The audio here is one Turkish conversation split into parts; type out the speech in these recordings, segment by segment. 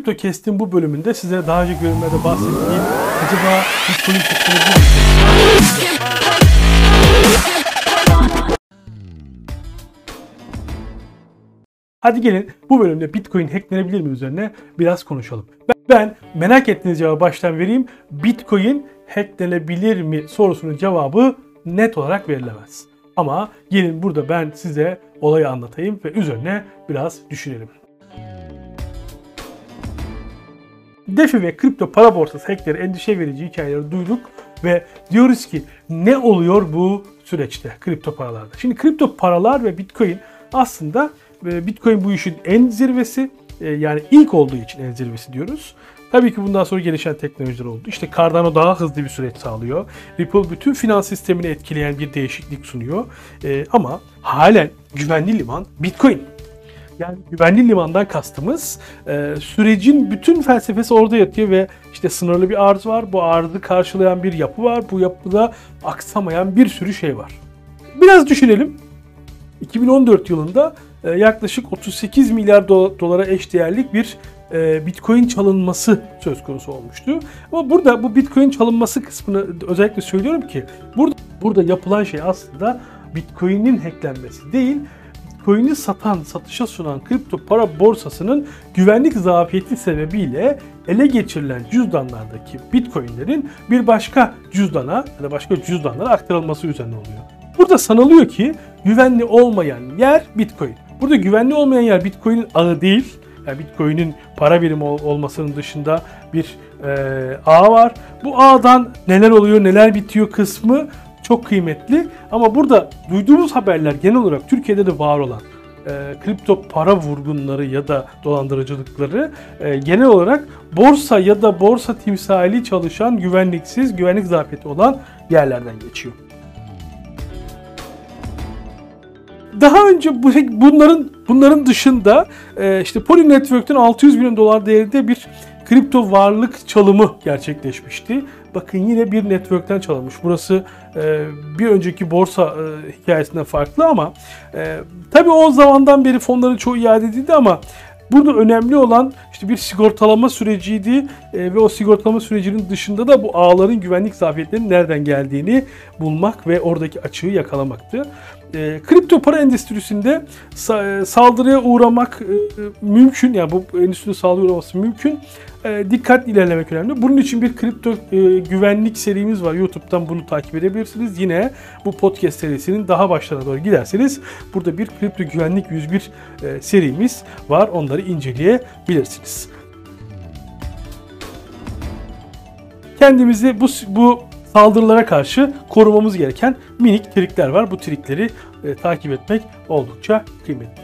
Kripto Kest'in bu bölümünde size daha önce bölümlerde bahsettiğim acaba Bitcoin mi? Hadi gelin bu bölümde Bitcoin hacklenebilir mi üzerine biraz konuşalım. Ben merak ettiğiniz cevabı baştan vereyim. Bitcoin hacklenebilir mi sorusunun cevabı net olarak verilemez. Ama gelin burada ben size olayı anlatayım ve üzerine biraz düşünelim. DeFi ve kripto para borsası hackleri endişe verici hikayeleri duyduk ve diyoruz ki ne oluyor bu süreçte kripto paralarda? Şimdi kripto paralar ve Bitcoin aslında e, Bitcoin bu işin en zirvesi e, yani ilk olduğu için en zirvesi diyoruz. Tabii ki bundan sonra gelişen teknolojiler oldu. İşte Cardano daha hızlı bir süreç sağlıyor. Ripple bütün finans sistemini etkileyen bir değişiklik sunuyor. Ee, ama halen güvenli liman Bitcoin. Yani güvenli limandan kastımız e, sürecin bütün felsefesi orada yatıyor ve işte sınırlı bir arz var. Bu arzı karşılayan bir yapı var. Bu yapıda aksamayan bir sürü şey var. Biraz düşünelim. 2014 yılında e, yaklaşık 38 milyar dolara eşdeğerlik bir e, Bitcoin çalınması söz konusu olmuştu. Ama burada bu Bitcoin çalınması kısmını özellikle söylüyorum ki burada burada yapılan şey aslında Bitcoin'in hacklenmesi değil, Bitcoin'i satan, satışa sunan kripto para borsasının güvenlik zafiyeti sebebiyle ele geçirilen cüzdanlardaki Bitcoin'lerin bir başka cüzdana ya da başka cüzdanlara aktarılması üzerine oluyor. Burada sanılıyor ki güvenli olmayan yer Bitcoin. Burada güvenli olmayan yer Bitcoin'in ağı değil. Yani Bitcoin'in para birimi olmasının dışında bir e, ağ var. Bu ağdan neler oluyor, neler bitiyor kısmı çok kıymetli. Ama burada duyduğumuz haberler genel olarak Türkiye'de de var olan e, kripto para vurgunları ya da dolandırıcılıkları e, genel olarak borsa ya da borsa timsali çalışan güvenliksiz, güvenlik zafiyeti olan yerlerden geçiyor. Daha önce bu, bunların bunların dışında e, işte Poly Network'ten 600 milyon dolar değerinde bir kripto varlık çalımı gerçekleşmişti. Bakın yine bir network'ten çalınmış. Burası bir önceki borsa e, hikayesinden farklı ama e, tabii o zamandan beri fonların çoğu iade edildi ama Burada önemli olan işte bir sigortalama süreciydi e, ve o sigortalama sürecinin dışında da bu ağların güvenlik zafiyetlerinin nereden geldiğini bulmak ve oradaki açığı yakalamaktı. E, kripto para endüstrisinde sa- saldırıya uğramak e, mümkün. Yani bu endüstrinin saldırıya uğraması mümkün. E, dikkat ilerlemek önemli. Bunun için bir kripto e, güvenlik serimiz var. YouTube'dan bunu takip edebilirsiniz. Yine bu podcast serisinin daha başlarına doğru giderseniz burada bir kripto güvenlik 101 e, serimiz var. Onları inceleyebilirsiniz. Kendimizi bu bu saldırılara karşı korumamız gereken minik trikler var. Bu trikleri e, takip etmek oldukça kıymetli.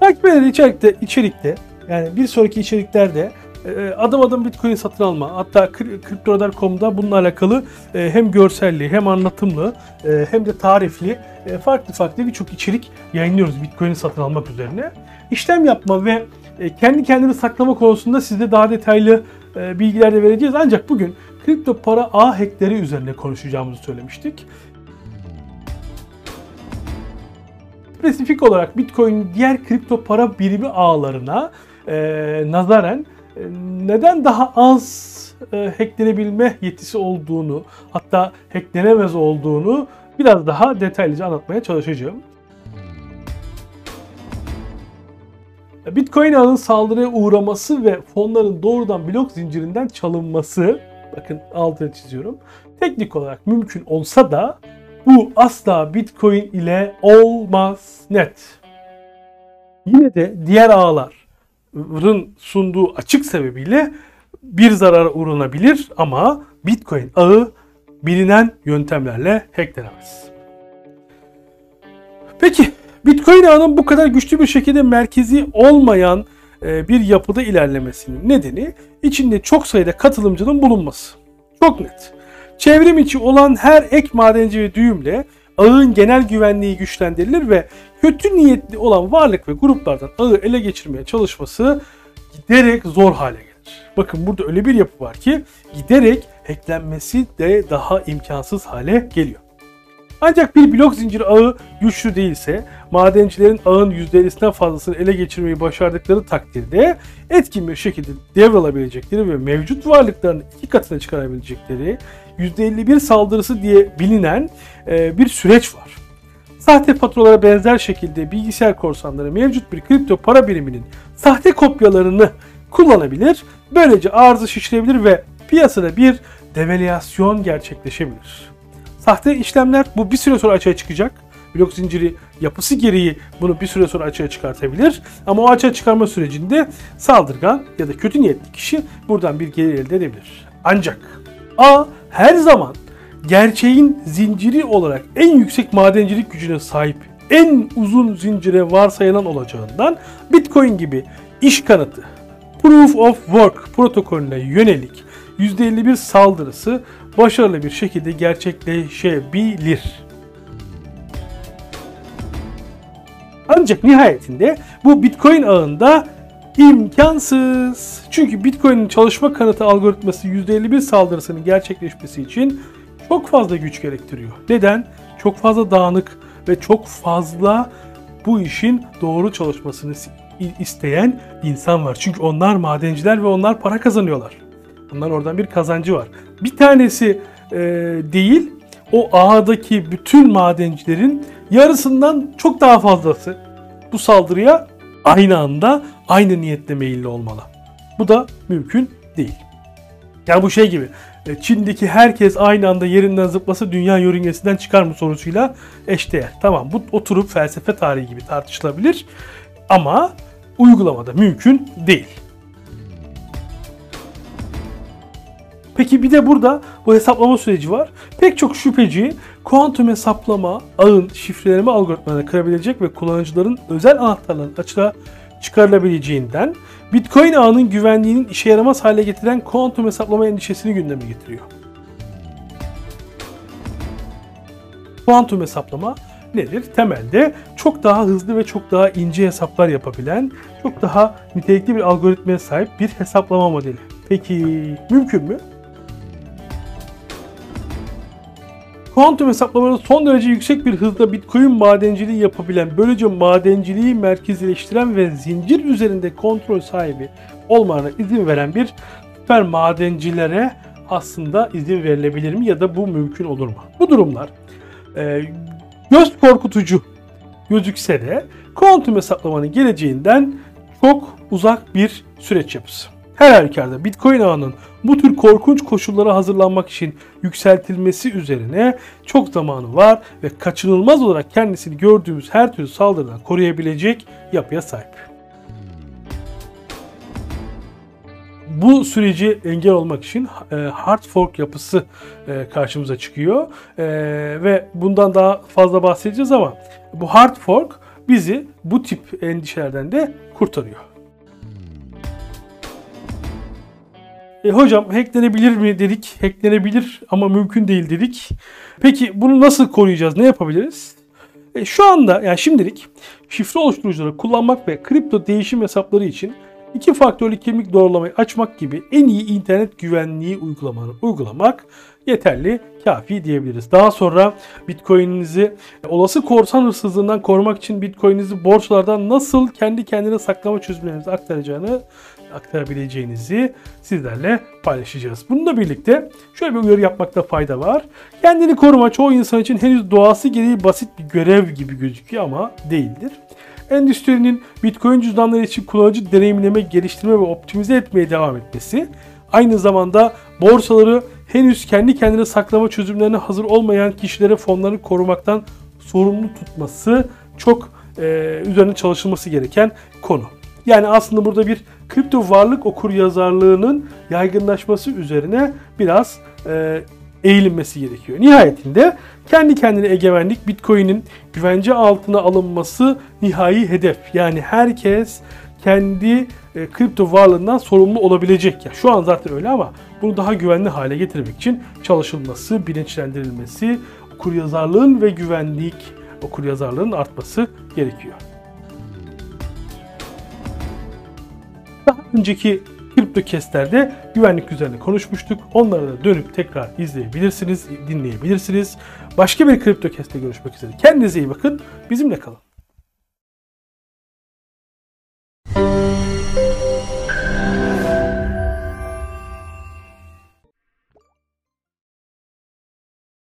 Takip edilen içerikte, içerikte yani bir sonraki içeriklerde e, adım adım Bitcoin satın alma. Hatta Cryptoradar.com'da bununla alakalı e, hem görselli hem anlatımlı e, hem de tarifli farklı farklı birçok içerik yayınlıyoruz Bitcoin'i satın almak üzerine. İşlem yapma ve kendi kendini saklama konusunda size daha detaylı bilgiler de vereceğiz. Ancak bugün kripto para ağ hackleri üzerine konuşacağımızı söylemiştik. Spesifik olarak Bitcoin diğer kripto para birimi ağlarına e, nazaren e, neden daha az e, hacklenebilme yetisi olduğunu hatta hacklenemez olduğunu biraz daha detaylıca anlatmaya çalışacağım. Bitcoin ağının saldırıya uğraması ve fonların doğrudan blok zincirinden çalınması bakın altını çiziyorum. Teknik olarak mümkün olsa da bu asla Bitcoin ile olmaz net. Yine de diğer ağların sunduğu açık sebebiyle bir zarar uğranabilir ama Bitcoin ağı bilinen yöntemlerle hacklenemez. Peki Bitcoin ağının bu kadar güçlü bir şekilde merkezi olmayan e, bir yapıda ilerlemesinin nedeni içinde çok sayıda katılımcının bulunması. Çok net. Çevrim içi olan her ek madenci ve düğümle ağın genel güvenliği güçlendirilir ve kötü niyetli olan varlık ve gruplardan ağı ele geçirmeye çalışması giderek zor hale gelir. Bakın burada öyle bir yapı var ki giderek hacklenmesi de daha imkansız hale geliyor. Ancak bir blok zinciri ağı güçlü değilse, madencilerin ağın %50'sinden fazlasını ele geçirmeyi başardıkları takdirde etkin bir şekilde devralabilecekleri ve mevcut varlıklarını iki katına çıkarabilecekleri %51 saldırısı diye bilinen e, bir süreç var. Sahte faturalara benzer şekilde bilgisayar korsanları mevcut bir kripto para biriminin sahte kopyalarını kullanabilir. Böylece arzı şişirebilir ve piyasada bir devalüasyon gerçekleşebilir. Sahte işlemler bu bir süre sonra açığa çıkacak. Blok zinciri yapısı gereği bunu bir süre sonra açığa çıkartabilir. Ama o açığa çıkarma sürecinde saldırgan ya da kötü niyetli kişi buradan bir gelir elde edebilir. Ancak A her zaman gerçeğin zinciri olarak en yüksek madencilik gücüne sahip en uzun zincire varsayılan olacağından Bitcoin gibi iş kanıtı Proof of Work protokolüne yönelik %51 saldırısı başarılı bir şekilde gerçekleşebilir. Ancak nihayetinde bu Bitcoin ağında imkansız. Çünkü Bitcoin'in çalışma kanıtı algoritması %51 saldırısının gerçekleşmesi için çok fazla güç gerektiriyor. Neden? Çok fazla dağınık ve çok fazla bu işin doğru çalışmasını isteyen insan var. Çünkü onlar madenciler ve onlar para kazanıyorlar. Bunlar oradan bir kazancı var. Bir tanesi e, değil, o ağdaki bütün madencilerin yarısından çok daha fazlası bu saldırıya aynı anda aynı niyetle meyilli olmalı. Bu da mümkün değil. Yani bu şey gibi e, Çin'deki herkes aynı anda yerinden zıplasa dünya yörüngesinden çıkar mı sorusuyla eşdeğer. Tamam bu oturup felsefe tarihi gibi tartışılabilir ama uygulamada mümkün değil. Peki bir de burada bu hesaplama süreci var. Pek çok şüpheci kuantum hesaplama ağın şifreleme algoritmalarını kırabilecek ve kullanıcıların özel anahtarların açığa çıkarılabileceğinden Bitcoin ağının güvenliğinin işe yaramaz hale getiren kuantum hesaplama endişesini gündeme getiriyor. Kuantum hesaplama nedir? Temelde çok daha hızlı ve çok daha ince hesaplar yapabilen, çok daha nitelikli bir algoritmaya sahip bir hesaplama modeli. Peki mümkün mü? Kuantum hesaplamaları son derece yüksek bir hızda Bitcoin madenciliği yapabilen, böylece madenciliği merkezileştiren ve zincir üzerinde kontrol sahibi olmalarına izin veren bir süper madencilere aslında izin verilebilir mi ya da bu mümkün olur mu? Bu durumlar e, göz korkutucu gözükse de kuantum hesaplamanın geleceğinden çok uzak bir süreç yapısı. Her halükarda Bitcoin ağının bu tür korkunç koşullara hazırlanmak için yükseltilmesi üzerine çok zamanı var ve kaçınılmaz olarak kendisini gördüğümüz her türlü saldırıdan koruyabilecek yapıya sahip. bu süreci engel olmak için e, hard fork yapısı e, karşımıza çıkıyor e, ve bundan daha fazla bahsedeceğiz ama bu hard fork bizi bu tip endişelerden de kurtarıyor. E, hocam hacklenebilir mi dedik. Hacklenebilir ama mümkün değil dedik. Peki bunu nasıl koruyacağız? Ne yapabiliriz? E, şu anda yani şimdilik şifre oluşturucuları kullanmak ve kripto değişim hesapları için iki faktörlü kimlik doğrulamayı açmak gibi en iyi internet güvenliği uygulamaları uygulamak yeterli, kafi diyebiliriz. Daha sonra Bitcoin'inizi olası korsan hırsızlığından korumak için Bitcoin'inizi borçlardan nasıl kendi kendine saklama çözümlerinizi aktaracağını aktarabileceğinizi sizlerle paylaşacağız. Bununla birlikte şöyle bir uyarı yapmakta fayda var. Kendini koruma çoğu insan için henüz doğası gereği basit bir görev gibi gözüküyor ama değildir. Endüstrinin Bitcoin cüzdanları için kullanıcı deneyimleme, geliştirme ve optimize etmeye devam etmesi, aynı zamanda borsaları henüz kendi kendine saklama çözümlerine hazır olmayan kişilere fonlarını korumaktan sorumlu tutması çok e, üzerine çalışılması gereken konu. Yani aslında burada bir kripto varlık okur yazarlığının yaygınlaşması üzerine biraz e, eğilinmesi gerekiyor. Nihayetinde kendi kendine egemenlik Bitcoin'in güvence altına alınması nihai hedef. Yani herkes kendi e, kripto varlığından sorumlu olabilecek. Ya şu an zaten öyle ama bunu daha güvenli hale getirmek için çalışılması, bilinçlendirilmesi, okuryazarlığın ve güvenlik okuryazarlığın artması gerekiyor. Daha önceki CryptoCast'lerde güvenlik üzerine konuşmuştuk. Onları da dönüp tekrar izleyebilirsiniz, dinleyebilirsiniz. Başka bir CryptoCast'te görüşmek üzere. Kendinize iyi bakın. Bizimle kalın.